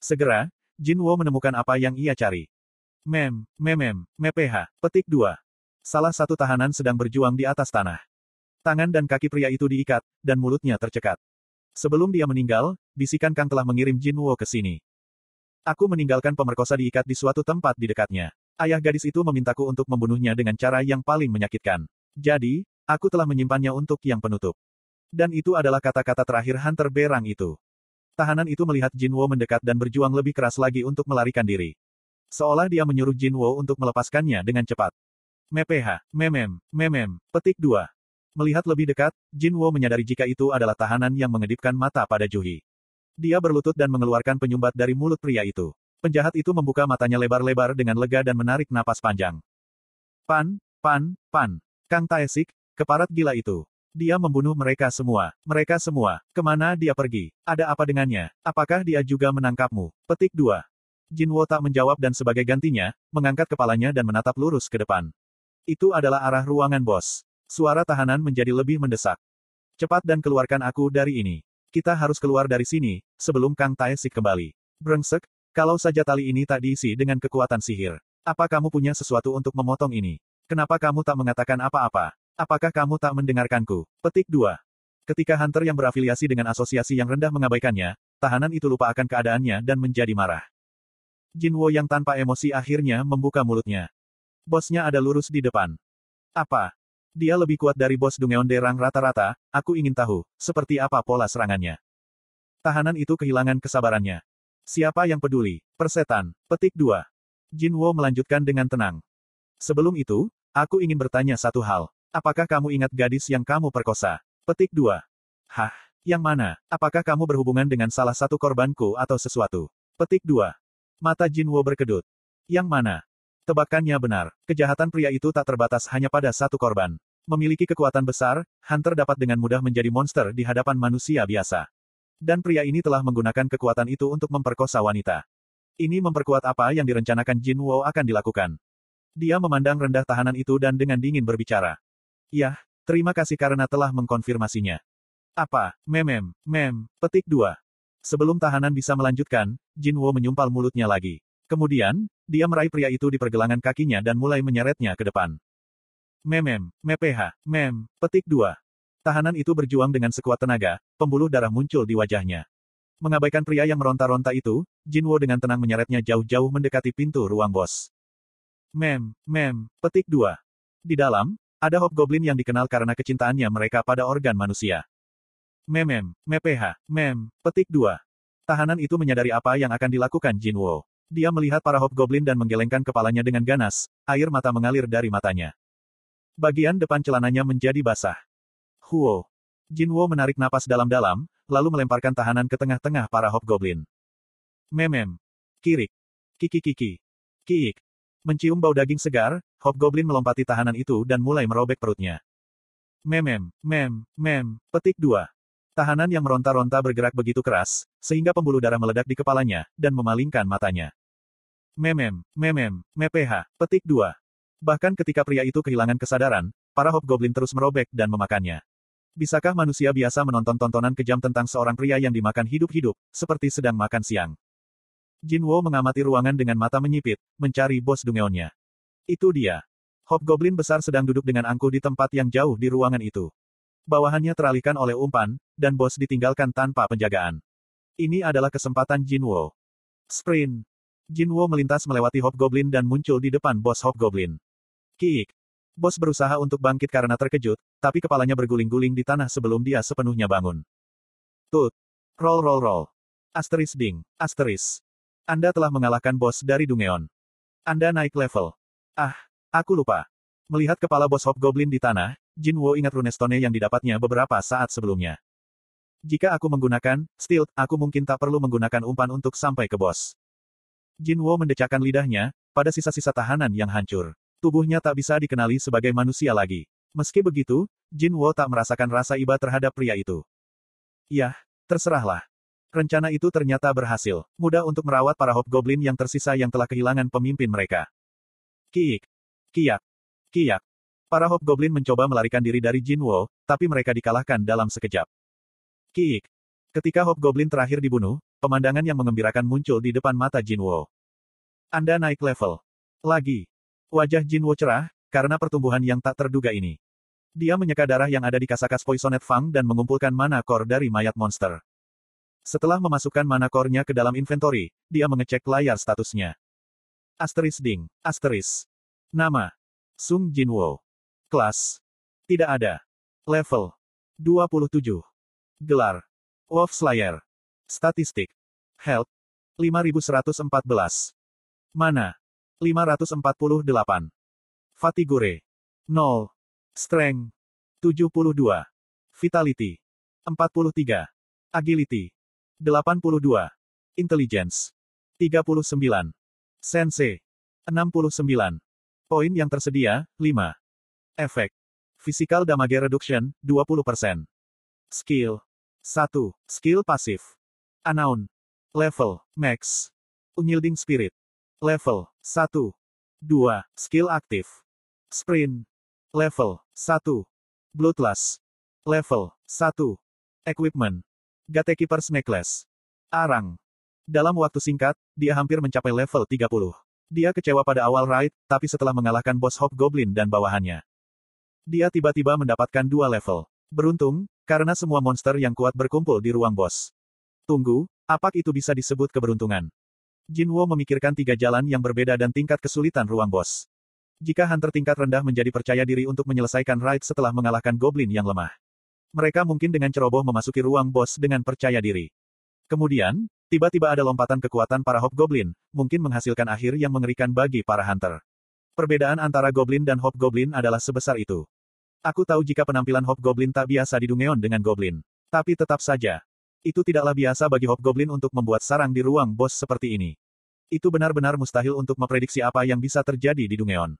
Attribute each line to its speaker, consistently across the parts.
Speaker 1: Segera, Jin Wo menemukan apa yang ia cari. Mem, memem, meph, petik 2. Salah satu tahanan sedang berjuang di atas tanah. Tangan dan kaki pria itu diikat, dan mulutnya tercekat. Sebelum dia meninggal, bisikan Kang telah mengirim Jin Wo ke sini. Aku meninggalkan pemerkosa diikat di suatu tempat di dekatnya. Ayah gadis itu memintaku untuk membunuhnya dengan cara yang paling menyakitkan. Jadi, aku telah menyimpannya untuk yang penutup. Dan itu adalah kata-kata terakhir Hunter Berang itu. Tahanan itu melihat Jin Wo mendekat dan berjuang lebih keras lagi untuk melarikan diri. Seolah dia menyuruh Jin Wo untuk melepaskannya dengan cepat. Meph, memem, memem, petik 2. Melihat lebih dekat, Jin Wo menyadari jika itu adalah tahanan yang mengedipkan mata pada Juhi. Dia berlutut dan mengeluarkan penyumbat dari mulut pria itu. Penjahat itu membuka matanya lebar-lebar dengan lega dan menarik napas panjang. Pan, pan, pan. Kang Taesik, keparat gila itu. Dia membunuh mereka semua. Mereka semua. Ke mana dia pergi? Ada apa dengannya? Apakah dia juga menangkapmu? Petik 2. Jinwo tak menjawab dan sebagai gantinya, mengangkat kepalanya dan menatap lurus ke depan. Itu adalah arah ruangan bos. Suara tahanan menjadi lebih mendesak. Cepat dan keluarkan aku dari ini. Kita harus keluar dari sini, sebelum Kang Taesik kembali. Brengsek, kalau saja tali ini tak diisi dengan kekuatan sihir. Apa kamu punya sesuatu untuk memotong ini? Kenapa kamu tak mengatakan apa-apa? Apakah kamu tak mendengarkanku? Petik 2. Ketika Hunter yang berafiliasi dengan asosiasi yang rendah mengabaikannya, tahanan itu lupa akan keadaannya dan menjadi marah. Jinwo yang tanpa emosi akhirnya membuka mulutnya. Bosnya ada lurus di depan. Apa? Dia lebih kuat dari bos Dungeon Derang rata-rata, aku ingin tahu, seperti apa pola serangannya. Tahanan itu kehilangan kesabarannya. Siapa yang peduli? Persetan. Petik 2. Jin Wo melanjutkan dengan tenang. Sebelum itu, aku ingin bertanya satu hal. Apakah kamu ingat gadis yang kamu perkosa? Petik 2. Hah? Yang mana? Apakah kamu berhubungan dengan salah satu korbanku atau sesuatu? Petik 2. Mata Jin Wo berkedut. Yang mana? Tebakannya benar. Kejahatan pria itu tak terbatas hanya pada satu korban. Memiliki kekuatan besar, Hunter dapat dengan mudah menjadi monster di hadapan manusia biasa. Dan pria ini telah menggunakan kekuatan itu untuk memperkosa wanita. Ini memperkuat apa yang direncanakan Jin Wo akan dilakukan. Dia memandang rendah tahanan itu dan dengan dingin berbicara. Yah, terima kasih karena telah mengkonfirmasinya. Apa, memem, mem, petik 2. Sebelum tahanan bisa melanjutkan, Jin Wo menyumpal mulutnya lagi. Kemudian, dia meraih pria itu di pergelangan kakinya dan mulai menyeretnya ke depan. Memem, meph, mem, petik 2. Tahanan itu berjuang dengan sekuat tenaga, pembuluh darah muncul di wajahnya. Mengabaikan pria yang meronta-ronta itu, Jinwo dengan tenang menyeretnya jauh-jauh mendekati pintu ruang bos. Mem, mem, petik 2. Di dalam, ada hobgoblin yang dikenal karena kecintaannya mereka pada organ manusia. Memem, meph, mem, petik 2. Tahanan itu menyadari apa yang akan dilakukan Jinwo. Dia melihat para hobgoblin dan menggelengkan kepalanya dengan ganas, air mata mengalir dari matanya. Bagian depan celananya menjadi basah. Huo. Jinwo menarik napas dalam-dalam, lalu melemparkan tahanan ke tengah-tengah para hobgoblin. Memem. Kirik. Kiki-kiki. Kiik. Mencium bau daging segar, hobgoblin melompati tahanan itu dan mulai merobek perutnya. Memem, mem, mem, petik dua. Tahanan yang meronta-ronta bergerak begitu keras, sehingga pembuluh darah meledak di kepalanya, dan memalingkan matanya. Memem, memem, meph, petik dua. Bahkan ketika pria itu kehilangan kesadaran, para hobgoblin terus merobek dan memakannya. Bisakah manusia biasa menonton tontonan kejam tentang seorang pria yang dimakan hidup-hidup, seperti sedang makan siang? Jinwo mengamati ruangan dengan mata menyipit, mencari bos Dungeonnya. Itu dia. Hobgoblin besar sedang duduk dengan angkuh di tempat yang jauh di ruangan itu. Bawahannya teralihkan oleh umpan, dan bos ditinggalkan tanpa penjagaan. Ini adalah kesempatan Jinwo. Sprint. Jinwo melintas melewati Hobgoblin dan muncul di depan bos Hobgoblin. Kiik. Bos berusaha untuk bangkit karena terkejut, tapi kepalanya berguling-guling di tanah sebelum dia sepenuhnya bangun. Tut. Roll roll roll. Asteris ding. Asteris. Anda telah mengalahkan bos dari Dungeon. Anda naik level. Ah, aku lupa. Melihat kepala bos Hobgoblin di tanah, Jinwo ingat runestone yang didapatnya beberapa saat sebelumnya. Jika aku menggunakan Stilt, aku mungkin tak perlu menggunakan umpan untuk sampai ke bos. Jinwo mendecakkan lidahnya, pada sisa-sisa tahanan yang hancur. Tubuhnya tak bisa dikenali sebagai manusia lagi. Meski begitu, Jin Wo tak merasakan rasa iba terhadap pria itu. Yah, terserahlah. Rencana itu ternyata berhasil. Mudah untuk merawat para hobgoblin yang tersisa yang telah kehilangan pemimpin mereka. Kiik. Kiak. Kiak. Para hobgoblin mencoba melarikan diri dari Jin Wo, tapi mereka dikalahkan dalam sekejap. Kiik. Ketika hobgoblin terakhir dibunuh, pemandangan yang mengembirakan muncul di depan mata Jinwo. Anda naik level. Lagi. Wajah Jinwo cerah, karena pertumbuhan yang tak terduga ini. Dia menyeka darah yang ada di kasakas Poisonet Fang dan mengumpulkan mana core dari mayat monster. Setelah memasukkan mana core-nya ke dalam inventory, dia mengecek layar statusnya. Asteris Ding. Asteris. Nama. Sung Jinwo. Kelas. Tidak ada. Level. 27. Gelar. Wolf Slayer. Statistik. Health. 5114. Mana. 548. Fatigure. 0. Strength. 72. Vitality. 43. Agility. 82. Intelligence. 39. Sense. 69. Poin yang tersedia, 5. Efek. Physical Damage Reduction, 20%. Skill. 1. Skill pasif. Unknown. Level. Max. Unyielding Spirit. Level. 1. 2. Skill aktif. Sprint. Level. 1. Bloodlust. Level. 1. Equipment. Gatekeeper's Necklace. Arang. Dalam waktu singkat, dia hampir mencapai level 30. Dia kecewa pada awal raid, tapi setelah mengalahkan bos Hobgoblin dan bawahannya. Dia tiba-tiba mendapatkan dua level. Beruntung, karena semua monster yang kuat berkumpul di ruang bos. Tunggu, apa itu bisa disebut keberuntungan? Jinwo memikirkan tiga jalan yang berbeda dan tingkat kesulitan ruang bos. Jika hunter tingkat rendah menjadi percaya diri untuk menyelesaikan raid setelah mengalahkan goblin yang lemah. Mereka mungkin dengan ceroboh memasuki ruang bos dengan percaya diri. Kemudian, tiba-tiba ada lompatan kekuatan para hobgoblin, mungkin menghasilkan akhir yang mengerikan bagi para hunter. Perbedaan antara Goblin dan Hobgoblin adalah sebesar itu. Aku tahu jika penampilan Hobgoblin tak biasa di Dungeon dengan Goblin. Tapi tetap saja. Itu tidaklah biasa bagi Hobgoblin untuk membuat sarang di ruang bos seperti ini. Itu benar-benar mustahil untuk memprediksi apa yang bisa terjadi di Dungeon.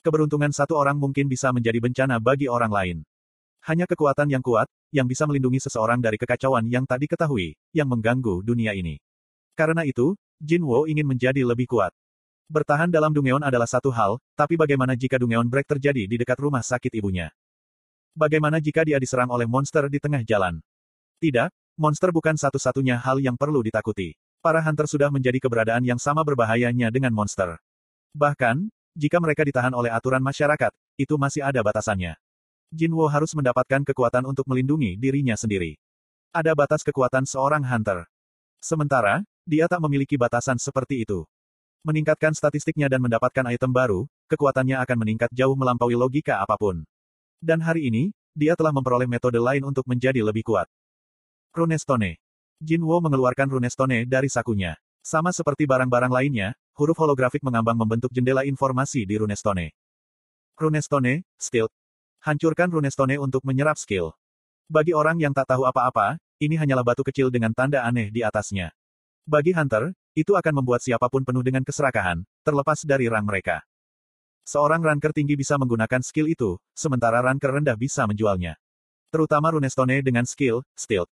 Speaker 1: Keberuntungan satu orang mungkin bisa menjadi bencana bagi orang lain. Hanya kekuatan yang kuat, yang bisa melindungi seseorang dari kekacauan yang tak diketahui, yang mengganggu dunia ini. Karena itu, Jinwo ingin menjadi lebih kuat. Bertahan dalam Dungeon adalah satu hal, tapi bagaimana jika Dungeon Break terjadi di dekat rumah sakit ibunya? Bagaimana jika dia diserang oleh monster di tengah jalan? Tidak, monster bukan satu-satunya hal yang perlu ditakuti. Para hunter sudah menjadi keberadaan yang sama berbahayanya dengan monster. Bahkan, jika mereka ditahan oleh aturan masyarakat, itu masih ada batasannya. Jinwo harus mendapatkan kekuatan untuk melindungi dirinya sendiri. Ada batas kekuatan seorang hunter. Sementara, dia tak memiliki batasan seperti itu. Meningkatkan statistiknya dan mendapatkan item baru, kekuatannya akan meningkat jauh melampaui logika apa pun. Dan hari ini, dia telah memperoleh metode lain untuk menjadi lebih kuat. Runestone. Jinwo mengeluarkan Runestone dari sakunya. Sama seperti barang-barang lainnya, huruf holografik mengambang membentuk jendela informasi di Runestone. Runestone, Stilt. Hancurkan Runestone untuk menyerap skill. Bagi orang yang tak tahu apa-apa, ini hanyalah batu kecil dengan tanda aneh di atasnya. Bagi Hunter, itu akan membuat siapa pun penuh dengan keserakahan, terlepas dari rang mereka. Seorang ranker tinggi bisa menggunakan skill itu, sementara ranker rendah bisa menjualnya. Terutama Runestone dengan skill, Stilt.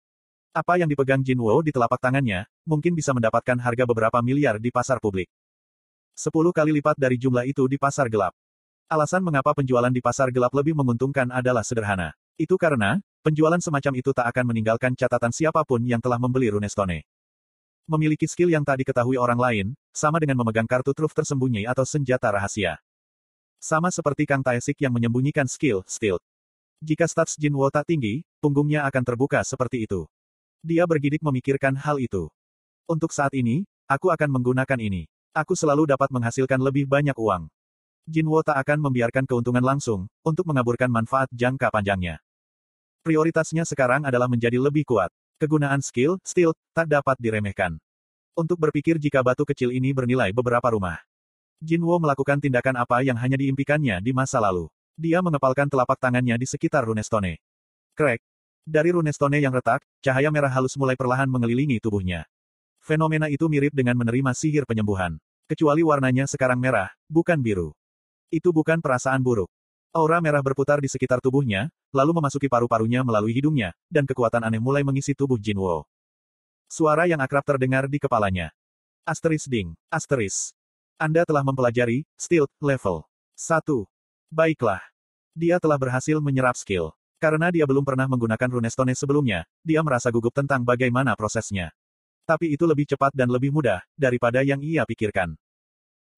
Speaker 1: Apa yang dipegang Jinwo di telapak tangannya, mungkin bisa mendapatkan harga beberapa miliar di pasar publik. Sepuluh kali lipat dari jumlah itu di pasar gelap. Alasan mengapa penjualan di pasar gelap lebih menguntungkan adalah sederhana. Itu karena, penjualan semacam itu tak akan meninggalkan catatan siapa pun yang telah membeli Runestone. Memiliki skill yang tak diketahui orang lain, sama dengan memegang kartu truf tersembunyi atau senjata rahasia. Sama seperti Kang Taesik yang menyembunyikan skill, stealth. Jika stats Jinwo tak tinggi, punggungnya akan terbuka seperti itu. Dia bergidik memikirkan hal itu. Untuk saat ini, aku akan menggunakan ini. Aku selalu dapat menghasilkan lebih banyak uang. Jinwo tak akan membiarkan keuntungan langsung, untuk mengaburkan manfaat jangka panjangnya. Prioritasnya sekarang adalah menjadi lebih kuat. Kegunaan skill, steel, tak dapat diremehkan. Untuk berpikir jika batu kecil ini bernilai beberapa rumah. Jinwo melakukan tindakan apa yang hanya diimpikannya di masa lalu. Dia mengepalkan telapak tangannya di sekitar runestone. Crack. Dari runestone yang retak, cahaya merah halus mulai perlahan mengelilingi tubuhnya. Fenomena itu mirip dengan menerima sihir penyembuhan. Kecuali warnanya sekarang merah, bukan biru. Itu bukan perasaan buruk. Aura merah berputar di sekitar tubuhnya, lalu memasuki paru-parunya melalui hidungnya, dan kekuatan aneh mulai mengisi tubuh Jinwo. Suara yang akrab terdengar di kepalanya. Asteris ding, asteris. Anda telah mempelajari, Stilt, level 1. Baiklah. Dia telah berhasil menyerap skill. Karena dia belum pernah menggunakan runestone sebelumnya, dia merasa gugup tentang bagaimana prosesnya. Tapi itu lebih cepat dan lebih mudah, daripada yang ia pikirkan.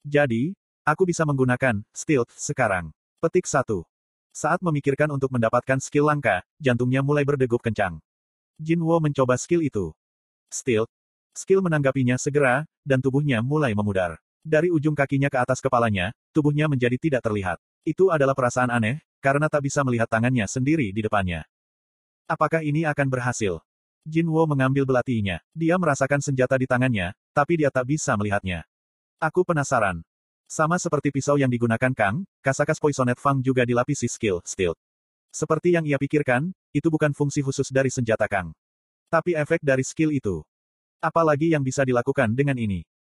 Speaker 1: Jadi, aku bisa menggunakan stealth sekarang. Petik 1. Saat memikirkan untuk mendapatkan skill langka, jantungnya mulai berdegup kencang. Jinwo mencoba skill itu. Stealth. Skill menanggapinya segera, dan tubuhnya mulai memudar. Dari ujung kakinya ke atas kepalanya, tubuhnya menjadi tidak terlihat. Itu adalah perasaan aneh, karena tak bisa melihat tangannya sendiri di depannya. Apakah ini akan berhasil? Jinwo mengambil belatinya. Dia merasakan senjata di tangannya, tapi dia tak bisa melihatnya. Aku penasaran. Sama seperti pisau yang digunakan Kang, Kasakas Poisonet Fang juga dilapisi skill, stealth. Seperti yang ia pikirkan, itu bukan fungsi khusus dari senjata Kang. Tapi efek dari skill itu. Apalagi yang bisa dilakukan dengan ini?